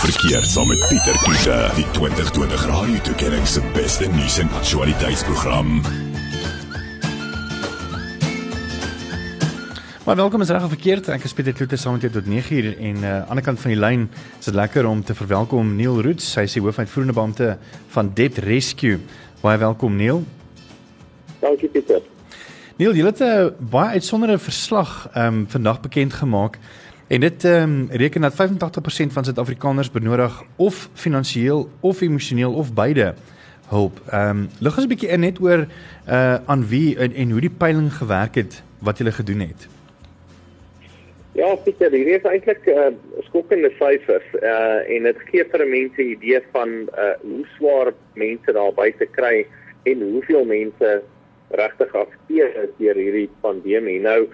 verkeer saam met Pieter Kiefer, die 2020 Radio Tuigering se beste nuus en aktualiteitsprogram. Maar welkom is reg of verkeerd. Ek is Pieter Kloete saam met jou tot 9uur en aan uh, die ander kant van die lyn is dit lekker om te verwelkom Neil Roots. Hy is die hoofuitvoerende beampte van Debt Rescue. Baie welkom Neil. Dankie Pieter. Neil, jy het 'n baie uitsonderlike verslag ehm um, vandag bekend gemaak En dit ehm um, reken dat 85% van Suid-Afrikaners benodig of finansiëel of emosioneel of beide hulp. Ehm um, lig ons 'n bietjie in net oor uh aan wie en, en hoe die peiling gewerk het wat julle gedoen het. Ja, Pieter, hier is eintlik 'n uh, skokkende syfers uh en dit gee vir mense 'n idee van uh hoe swaar mense daar buite kry en hoeveel mense regtig afskeer is deur hierdie pandemie. Nou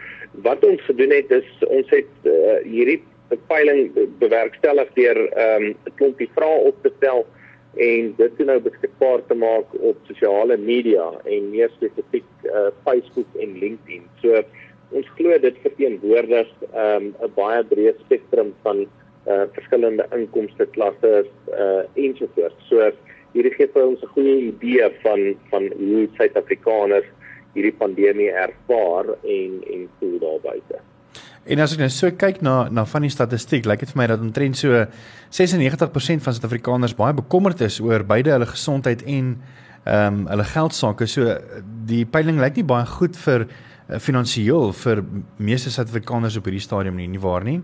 wat ons gedoen het is ons het uh, hierdie peiling bewerkstellig deur ehm, 'n um, klompie vrae op te stel en dit nou beskikbaar te maak op sosiale media en meer spesifiek uh, Facebook en LinkedIn. So ons glo dit verteenwoordig ehm, 'n um, baie breë spektrum van uh, verskillende inkomste klasse uh, ensovoorts. So hierdie gee vir ons 'n goeie idee van van hoe Suid-Afrikaners hierdie pandemie ervaar en en voel daar buite. En as ek nou so kyk na na van die statistiek, lyk dit vir my dat omtrent so 96% van Suid-Afrikaners baie bekommerd is oor beide hulle gesondheid en ehm um, hulle geld sake. So die peiling lyk nie baie goed vir uh, finansiëel vir meeste Suid-Afrikaners op hierdie stadium nie, nie waar nie?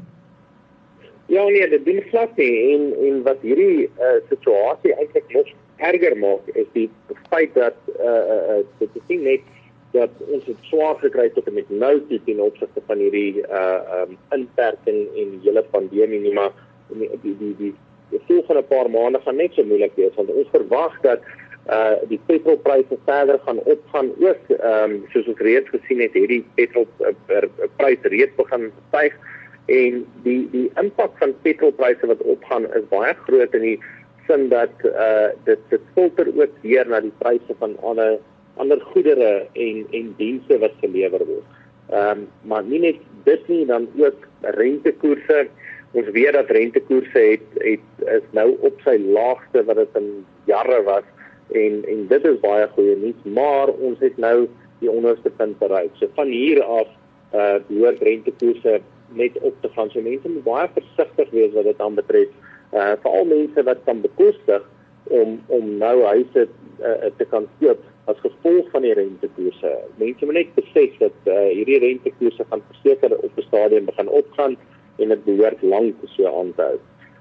Ja nee, dit doen glad nie. En en wat hierdie uh, situasie eintlik nog erger maak is die feit dat uh, uh, dit is nie net dat ons het swaar gekry tot en met nou toe ten opsigte van hierdie uh um inperking en die hele pandemie nie maar die die die die die volgende paar maande gaan net so moeilik wees want ons verwag dat uh die petrolpryse verder gaan opgaan ook ehm um, soos ons reeds gesien het het die petrolprys reeds begin styg en die die impak van petrolpryse wat opgaan is baie groot in die sin dat uh dit dit filter ook weer na die pryse van ander ander goedere en en dienste wat gelewer word. Ehm um, maar nie net dit nie dan ook rentekoerse. Ons weet dat rentekoerse het het is nou op sy laagste wat dit in jare was en en dit is baie goeie nuus, maar ons het nou die onderste punt bereik. So van hier af uh behoort rentekoerse net op te gaan. So mense moet baie versigtig wees wat dit aanbetref. Uh veral mense wat kan bekostig om om nou huise uh, te kan koop as gevolg van die rentekoerse. Mense moet net besef dat uh, hierdie rentekoerse gaan verseker op 'n stadium begin opgaan en dit behoort lank so aan te hou.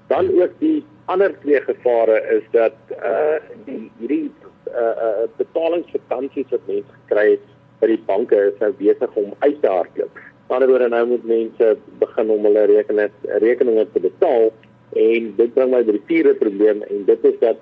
Dan ook die ander twee gevare is dat uh die hierdie uh, uh betalingsvakansies wat mense gekry het by die banke is nou besig om uit te hardloop. Anderswoorde nou moet mense begin om hulle rekeninge rekeninge te betaal en dit bring my by die vierde probleem en dit is dat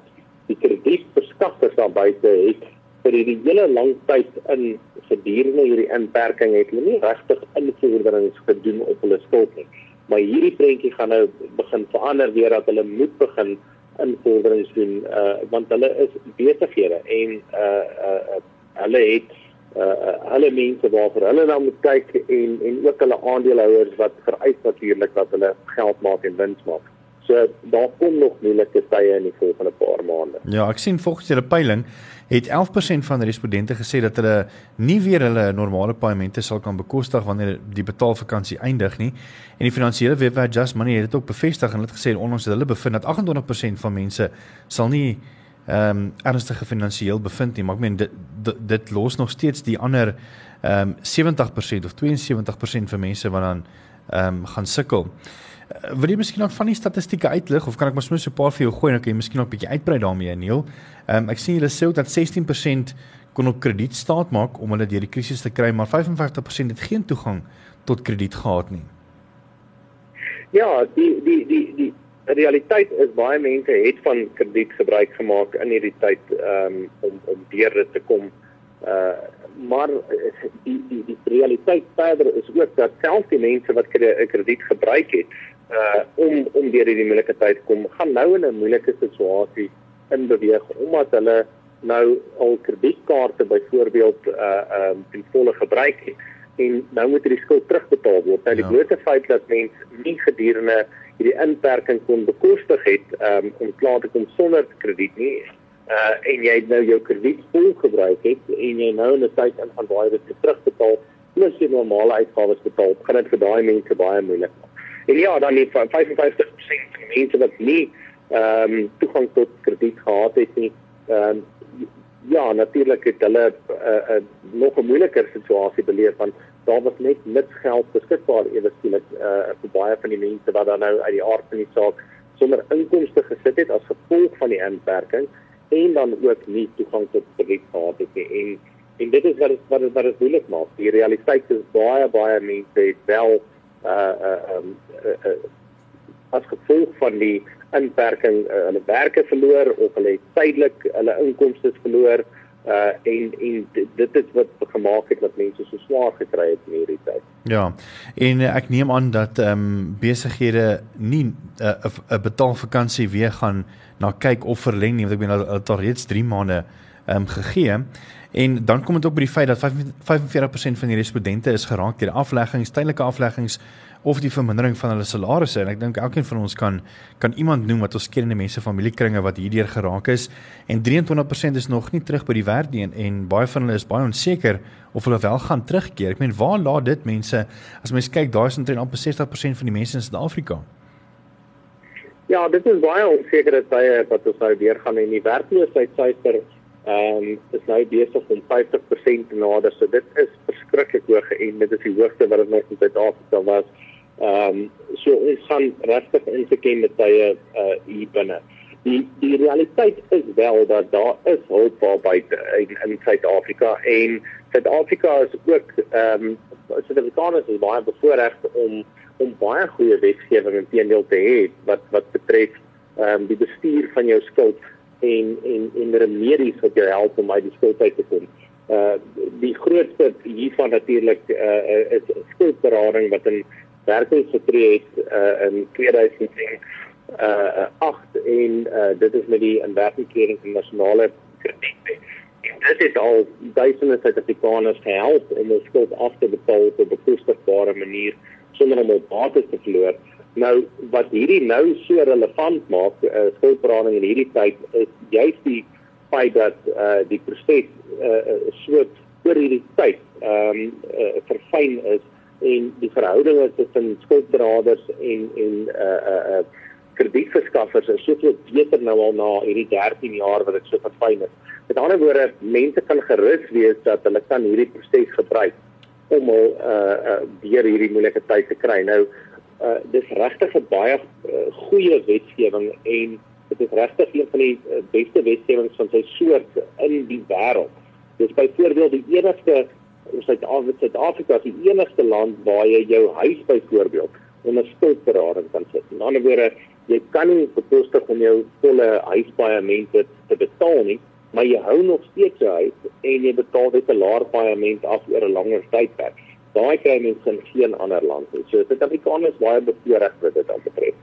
die kredietverskaffers daar buite het vir hierdie hele lang tyd in gedurende hierdie inperking het hulle nie regtig invorderings gedoen op hulle skuld nie. Maar hierdie prentjie gaan nou begin verander weer dat hulle moet begin invorderings doen uh want hulle is besighede en uh uh hulle het uh hulle mense waarvoor hulle nou moet kyk en en ook hulle aandeelhouers wat vereis natuurlik dat hulle geld maak en wins maak. So daar kom nog moeilike tye in die volgende paar maande. Ja, ek sien volgens julle peiling het 11% van respondente gesê dat hulle nie weer hulle normale paemente sal kan bekostig wanneer die betaalvakansie eindig nie. En die finansiële webwerf Just Money het dit ook bevestig en het gesê onlangs het hulle bevind dat 28% van mense sal nie ehm um, ernstige finansiëel bevind nie, maar ek meen dit, dit los nog steeds die ander ehm um, 70% of 72% van mense wat dan ehm um, gaan sukkel. Uh, wil jy miskien ook van die statistieke uitlig of kan ek maar sommer so 'n paar vir jou gooi en dan kan jy miskien ook 'n bietjie uitbrei daarmee Neil. Ehm um, ek sien julle sê ook dat 16% kon op krediet staat maak om hulle deur die krisis te kry, maar 55% het geen toegang tot krediet gehad nie. Ja, die die die die realiteit is baie mense het van krediet gebruik gemaak in hierdie tyd um, om om deur dit te kom. Uh maar die die die realiteit verder is ook dat selfs die mense wat 'n krediet gebruik het, uh om om deur hierdie moeilike tyd kom, gaan nou in 'n moeilike situasie in beweeg omdat hulle nou al kredietkaarte byvoorbeeld uh um ten volle gebruik het en nou moet hierdie skuld terugbetaal word. Nou die Ja. blote feit dat mens nie gedurende hierdie inperking kon bekostig het um, om klaar te kom sonder krediet nie. Uh en jy nou jou krediet vol gebruik het en jy nou in 'n tyd in gaan jy dit terugbetaal plus jy normale uitgawes betaal, gaan dit vir daai mense baie moeilik. En ja, dan die 55% van mense wat nie ehm um, toegang tot krediet gehad het nie, ehm um, ja, natuurlik het hulle 'n uh, uh, nog 'n moeiliker situasie beleef want daar was net niks geld beskikbaar ewe skielik uh, vir baie van die mense wat dan nou uit die aard van die saak sonder inkomste gesit het as gevolg van die inperking en dan ook nie toegang tot krediet gehad het nie. En en dit is wat dit wat dit wat dit moeilik maak. Die realiteit is baie baie mense het wel uh uh um uh, uh, as gevolg van die inperking uh, hulle werke verloor of hulle het tydelik hulle inkomste verloor uh en en dit, is wat gemaak het dat mense so swaar gekry het in hierdie tyd. Ja. En uh, ek neem aan dat ehm um, besighede nie 'n uh, 'n betaalvakansie weer gaan na kyk of verleng nie want ek bedoel hulle het al reeds 3 maande ehm um, gegee. En dan kom dit ook by die feit dat 45% van die respondente is geraak deur afleggings, tydelike afleggings of die vermindering van hulle salarisse en ek dink elkeen van ons kan kan iemand noem wat ons ken in mense familiekringe wat hierdeur geraak is en 23% is nog nie terug by die werk nie en, en baie van hulle is baie onseker of hulle wel gaan terugkeer. Ek meen waar laat dit mense as mens kyk daar is omtrent amper 60% van die mense in Suid-Afrika. Ja, dit is baie onsekere tye wat ons nou weer gaan en die werkloosheidsyfer ehm um, is nou besig om 50% te nader. So dit is verskriklik hoog en dit is die hoogste wat dit nog in Suid-Afrika was. Ehm um, so ons gaan regtig insekende tye uh hier binne. Die die realiteit is wel dat daar is hulp daar buite in, in Suid-Afrika en Suid-Afrika is ook ehm um, Suid-Afrikaners is baie bevoorreg om om baie goeie wetgewing in teendeel te hê wat wat betref ehm um, die bestuur van jou skuld en en en remedies wat jou help om uit die skuld uit te kom. Uh die grootste hiervan natuurlik uh is skuldberading wat in werking getree het uh in 2010 uh 8 en uh dit is met die inwerkingtreding van nasionale krediet. En dit het al duisende Suid-Afrikaners gehelp om hul skuld af te betaal op 'n bekostigbare manier sonder om hul bates te verloor. Nou wat hierdie nou so relevant maak, uh, skuldberading in hierdie tyd is juist die feit dat uh, die proses uh, so oor hierdie tyd ehm um, uh, verfyn is en die verhoudinge tussen skuldberaders en en uh uh, uh kredietverskaffers is soveel beter nou al na hierdie 13 jaar wat dit so verfyn is. Met ander woorde, mense kan gerus wees dat hulle kan hierdie proses gebruik om hul uh uh deur hierdie moeilike tyd te kry. Nou uh dis regtig 'n baie uh, goeie wetgewing en dit is regtig een van die uh, beste wetgewings van sy soort in die wêreld. Dis byvoorbeeld die enigste Suid-Afrika is die enigste land waar jy jou huis byvoorbeeld onder skuldberading kan sit. In ander woorde, jy kan nie bekostig om jou volle huispaaiement te betaal nie, maar jy hou nog steeds jou huis en jy betaal dit 'n laer paaiement af oor 'n langer tydperk. Daai kry mense in geen ander land nie. So Suid-Afrikaners baie bevoorreg wat dit aanbetref.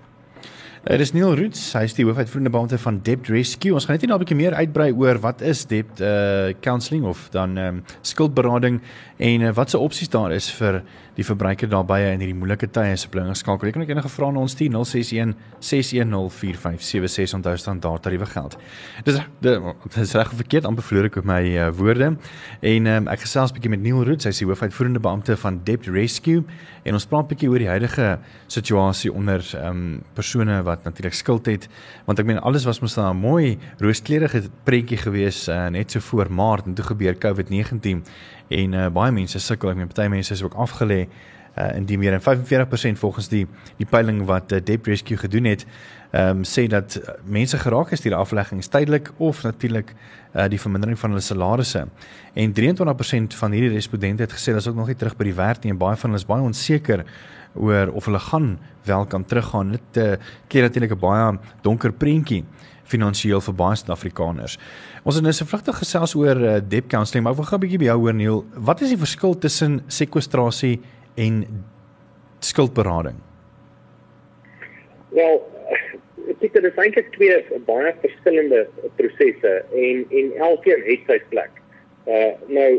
Dit is Neil Roots, hy is die hoofuitvoerende beampte van Debt Rescue. Ons gaan net 'n bietjie meer uitbrei oor wat is debt uh counselling of dan um skuldberading en uh, wat se opsies daar is vir die verbruiker daarbye in hierdie moeilike tye se blinge skakel. Jy kan ook enige vrae na ons stuur 061 610 4576 onthou staan daar tariewe geld. Dis dit is reg verkeerd amper verloor ek my uh, woorde. En um, ek gesels 'n bietjie met Neil Roots, hy is die hoofuitvoerende beampte van Debt Rescue en ons praat 'n bietjie oor die huidige situasie onder um persone wat natuurlik skuld het want ek meen alles was mos nou 'n mooi rooskleurige prentjie gewees uh, net so voor Maart en toe gebeur COVID-19 en uh, baie mense sukkel ek meen party mense is ook afgelê uh, in die meer en 45% volgens die die peiling wat uh, Debt Rescue gedoen het ehm um, sê dat mense geraak is deur afleggings tydelik of natuurlik uh, die vermindering van hulle salarisse. En 23% van hierdie respondente het gesê hulle is ook nog nie terug by die werk nie en baie van hulle is baie onseker oor of hulle gaan wel kan teruggaan. Dit uh, keer natuurlik 'n baie donker prentjie finansiëel vir baie Suid-Afrikaners. Ons het nou so vlugtig gesels oor uh, debt counselling, maar ek wil gou 'n bietjie by jou hoor Neil. Wat is die verskil tussen sekwestrasie en skuldberading? Wel, ek dink dit is eintlik twee baie verskillende prosesse en en elkeen het sy plek. Uh nou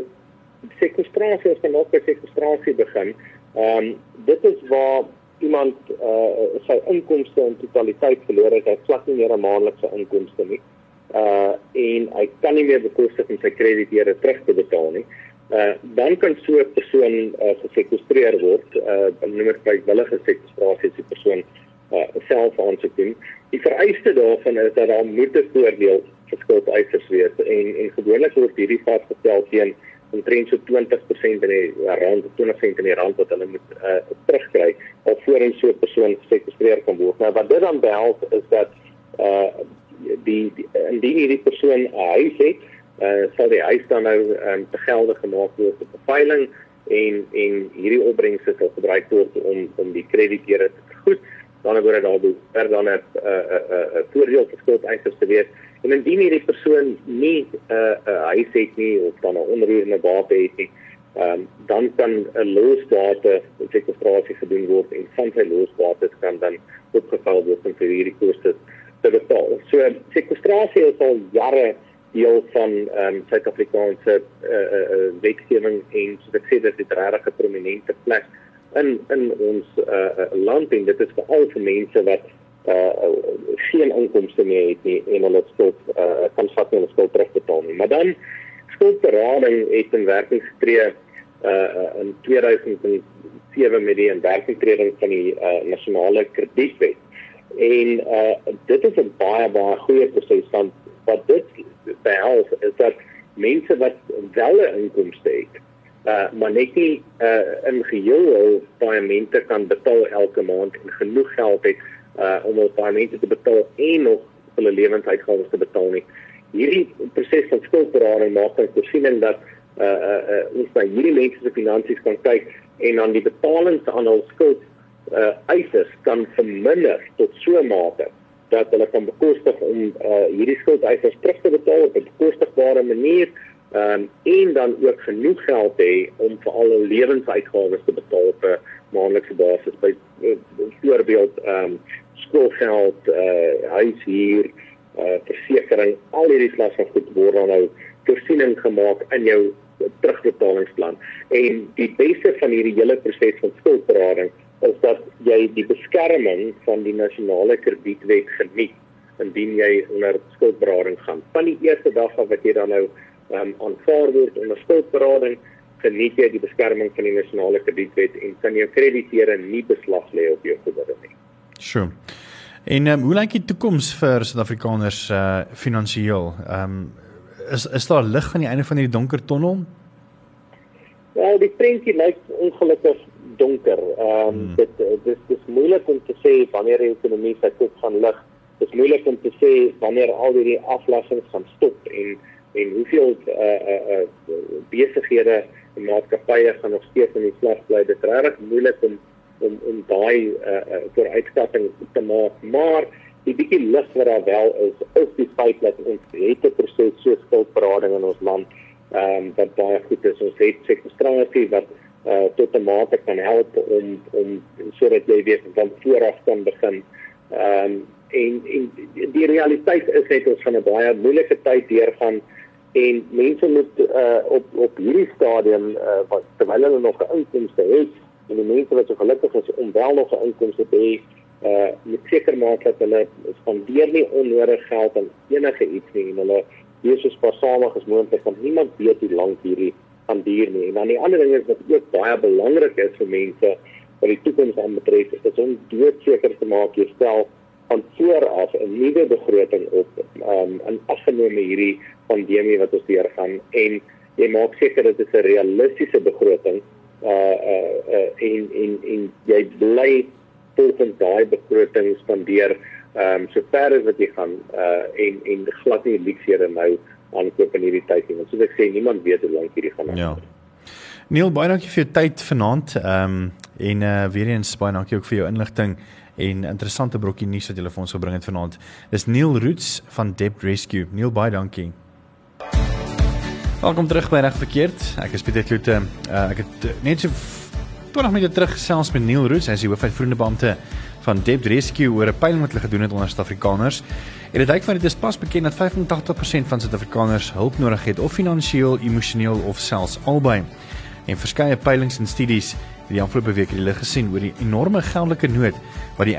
sekwestrasie as dan ook by sekwestrasie begin. Ehm um, dit is waar iemand uh sy inkomste in totaliteit verloor het, hy glad nie meer 'n maandelikse inkomste nie. Uh en hy kan nie meer bekostig om sy krediteure terug te betaal nie. Uh dan kan so 'n persoon uh, gesekwestreer word. Uh nommer 5 willige sekwestrasie as die persoon uh self aansoek doen. Die vereiste daarvan is dat daar moet 'n voordeel vir skuldeisers wees en en gewoonlik word hierdie vasgestel teen omtrent so 20% in die rand 20% in die rand wat hulle moet uh, terugkry alvorens so 'n persoon gesekwestreer kan word. Nou wat dit dan behels is dat uh die, die indien hierdie persoon 'n huis het, uh sal die huis dan nou um, te gelde gemaak word op 'n veiling en en hierdie opbrengste sal gebruik word om om die krediteure te. Dan word dit daar behoort dan 'n 'n 'n voordeel vir skuldeisers te wees. En indien hierdie persoon nie 'n uh, 'n uh, huis het nie of dan 'n onroerende bate het nie, um, dan kan 'n losbate sekwestrasie gedoen word en van sy losbates kan dan opgevul word om vir hierdie koste te betaal. So sekwestrasie is al jare deel van ehm um, Suid-Afrikaanse eh uh, eh uh, wetgewing en soos ek sê dit het regtig 'n prominente plek in in ons eh uh, land en dit is veral vir mense wat uh geen inkomste meer het nie en hulle skuld uh kan vat hulle skuld terugbetaal nie. Maar dan skuldberading het in werking getree uh in 2007 met die inwerkingtreding van die uh nasionale kredietwet. En uh dit is 'n baie baie goeie proses want wat dit behels is dat mense wat wel 'n inkomste het uh maar net nie uh in geheel hul paemente kan betaal elke maand en genoeg geld het uh om hul paemente te betaal en nog hulle lewensuitgawes te betaal nie. Hierdie proses van skuldberading maak dan voorsiening dat uh uh, uh ons by hierdie mense se finansies kan kyk en dan die betalings aan hul skuld uh eisers kan verminder tot so 'n mate dat hulle kan bekostig om uh hierdie skuldeisers terug te betaal op 'n bekostigbare manier um, en dan ook genoeg geld hê om vir al hul lewensuitgawes te betaal op 'n maandelikse basis by voorbeeld ehm um, skoolgeld, uh huishuur, uh versekerings, al hierdie klas van goed word dan nou voorsiening gemaak in jou terugbetalingsplan. En die beste van hierdie hele proses van skuldberading is dat jy die beskerming van die nasionale kredietwet geniet indien jy onder skuldberading gaan. Van die eerste dag af wat jy dan nou um, aanvaar word onder skuldberading, geniet jy die beskerming van die nasionale kredietwet en kan jou krediteure nie beslag lê op jou goedere nie. Sjoe. En um, hoe lyk die toekoms vir Suid-Afrikaners uh finansiëel? Ehm um, is is daar lig aan die einde van hierdie donker tonnel? Wel, die prentjie lyk ongelukkig donker. Ehm um, hmm. dit dis dis moeilik om te sê wanneer die ekonomie sy kop gaan lig. Dit is moeilik om te sê wanneer al hierdie aflassings gaan stop en en hoeveel uh uh, uh besighede en maatskappye gaan nog steeds in die slag bly. Dit is regtig moeilik om om om daai uh, uh vooruitskatting te maak. Maar die bietjie lig wat daar wel is, is die feit dat ons het 'n proses so skuldberading in ons land ehm um, wat baie goed is. Ons het sekwestrasie wat uh tot 'n mate kan help om om sodat jy weet van vooraf kan begin. Ehm um, en en die realiteit is net ons van 'n baie moeilike tyd deurgaan en mense moet uh, op op hierdie stadium uh, wat terwyl hulle nog 'n inkomste het en die mense wat so gelukkig is om wel nog 'n inkomste te hê uh moet seker maak dat hulle spandeer nie onnodig geld aan enige iets nie en hulle wees so spaarsamig as moontlik want niemand weet hoe lank hierdie gaan duur nie. En dan die ander ding is wat ook baie belangrik is vir mense wat die toekoms aanbetref is om doodseker te maak jy stel van vooraf 'n nuwe begroting op um in afgenome hierdie pandemie wat ons deur gaan en jy maak seker dit is 'n realistiese begroting uh uh, uh en en en jy bly volgens daai begroting spandeer um so ver as wat jy gaan uh en en glad nie luksere nou aankoop in hierdie tyd nie want soos ek sê niemand weet hoe lank hierdie gaan Ja. Neil baie dankie vir jou tyd vanaand. Ehm um, en uh weer eens baie dankie ook vir jou inligting en interessante brokkie nuus wat jy vir ons gebring het vanaand. Dis Neil Roots van Debt Rescue. Neil baie dankie. Welkom terug by Reg Verkeerd. Ek is Pieter Kloete. Uh, ek het net so 20 minute terug gesels met Neil Roots, hy is die hoofuitvoerende beampte van Debt Rescue oor 'n peiling wat hulle gedoen het onder Suid-Afrikaners. En dit lyk van dit is pas bekend dat 85% van Suid-Afrikaners hulp nodig het of finansiëel, emosioneel of selfs albei. En verskeie peilings en studies het die afgelope week hulle gesien oor die enorme geldelike nood wat die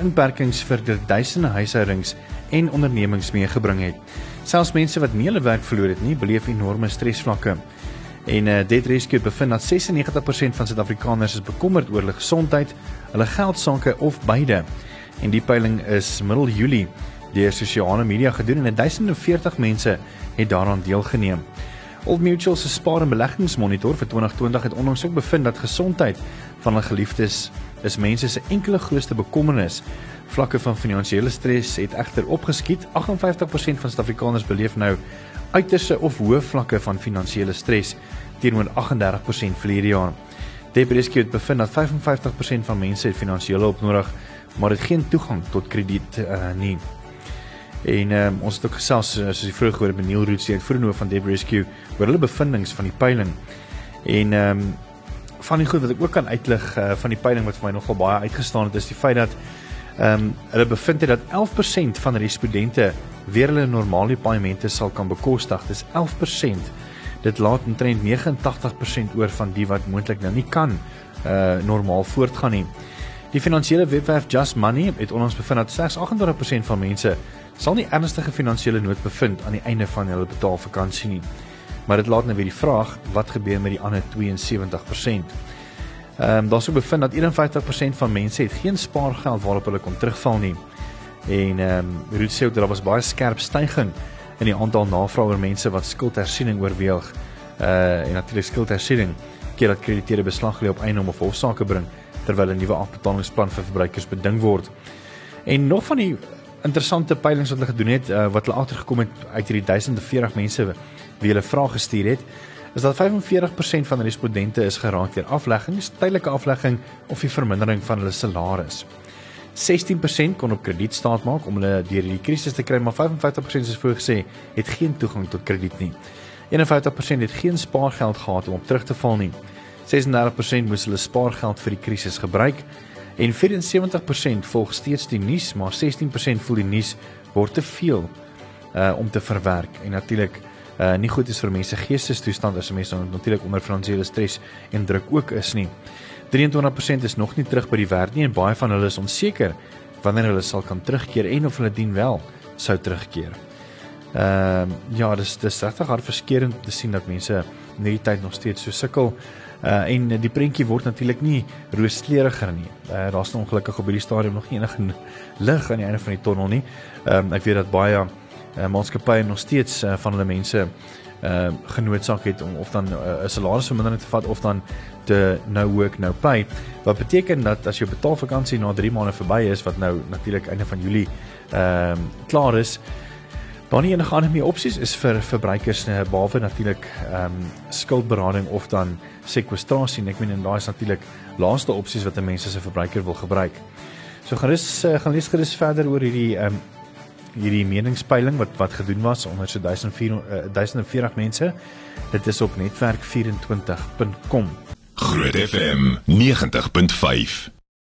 inperkings vir duisende huishoudings en ondernemings meegebring het. Selfs mense wat nie hulle werk verloor het nie, beleef enorme stresvlakke. En uh, Debt Rescue bevind dat 96% van Suid-Afrikaners is bekommerd oor hulle gesondheid, hulle geldsaake of beide. En die peiling is middel Julie deur sosiale media gedoen en 1040 mense het daaraan deelgeneem. Old Mutual se spaar en beleggingsmonitor vir 2020 het onlangs ook bevind dat gesondheid van hulle geliefdes is mense se enkele grootste bekommernis. Vlakke van finansiële stres het egter opgeskiet. 58% van Suid-Afrikaners beleef nou uiterste of hoë vlakke van finansiële stres teenoor 38% verlede jaar. Depreskie het bevind dat 55% van mense finansiële hulp nodig, maar het geen toegang tot krediet uh, nie. En um, ons het ook gesels soos jy vroeër gehoor met Neil Roots, die uitvoerende van Depreskie, oor hulle bevindinge van die peiling. En ehm um, van die goed wat ek ook kan uitlig uh, van die peiling wat vir my nogal baie uitgestaan het, is die feit dat ehm um, hulle bevind het dat 11% van respondente weer hulle normale paemente sal kan bekostig. Dis 11%. Dit laat omtrent 89% oor van die wat moontlik nou nie kan uh normaal voortgaan nie. Die finansiële webwerf Just Money het onlangs bevind dat slegs 28% van mense sal nie ernstige finansiële nood bevind aan die einde van hulle betaalvakansie nie. Maar dit laat nou weer die vraag, wat gebeur met die ander 72%? Ehm um, daar's ook bevind dat 51% van mense het geen spaargeld waarop hulle kon terugval nie. En ehm um, Ruth sê ook dat daar was baie skerp stygings in die aantal navrae oor mense wat skuldhersiening oorweeg. Uh en natuurlik skuldhersiening keer dat krediteure beslag lê op eiendom of hofsaake bring terwyl 'n nuwe afbetalingsplan vir verbruikers beding word. En nog van die interessante peilings wat hulle gedoen het uh, wat hulle agtergekom het uit hierdie 1040 mense wie hulle vrae gestuur het is dat 45% van respondente is geraak deur afleggings, tydelike aflegging of die vermindering van hulle salaris. 16% kon op krediet staat maak om hulle deur die krisis te kry, maar 55% soos voorgesê het geen toegang tot krediet nie. 51% het geen spaargeld gehad om op terug te val nie. 36% moes hulle spaargeld vir die krisis gebruik en 74% volg steeds die nuus, maar 16% voel die nuus word te veel uh om te verwerk en natuurlik uh nie goed is vir mense geestestoestand as mense natuurlik onder finansiële stres en druk ook is nie. 23% is nog nie terug by die werk nie en baie van hulle is onseker wanneer hulle sal kan terugkeer en of hulle dien wel sou terugkeer. Ehm uh, ja, dis dis regtig hartverskeurende te sien dat mense in hierdie tyd nog steeds so sukkel. Uh en die prentjie word natuurlik nie rooskleuriger nie. Uh daar's nog ongelukkig op hierdie stadium nog nie enige lig aan die einde van die tonnel nie. Ehm um, ek weet dat baie uh, maatskappye nog steeds uh, van hulle mense ehm uh, genootsaak het om of dan 'n uh, salarisvermindering te vat of dan te no work no pay wat beteken dat as jou betaalvakansie na 3 maande verby is wat nou natuurlik einde van Julie ehm um, klaar is dan nie enige ander meer opsies is vir verbruikers uh, behalwe natuurlik ehm um, skuldberading of dan sekwestrasie en ek meen en daai is natuurlik laaste opsies wat 'n mens as 'n verbruiker wil gebruik. So gaan rus uh, gaan lees gerus verder oor hierdie ehm um, hierdie meningspeiling wat wat gedoen was onder so 1400 uh, 1040 mense. Dit is op netwerk24.com. Groot FM 90.5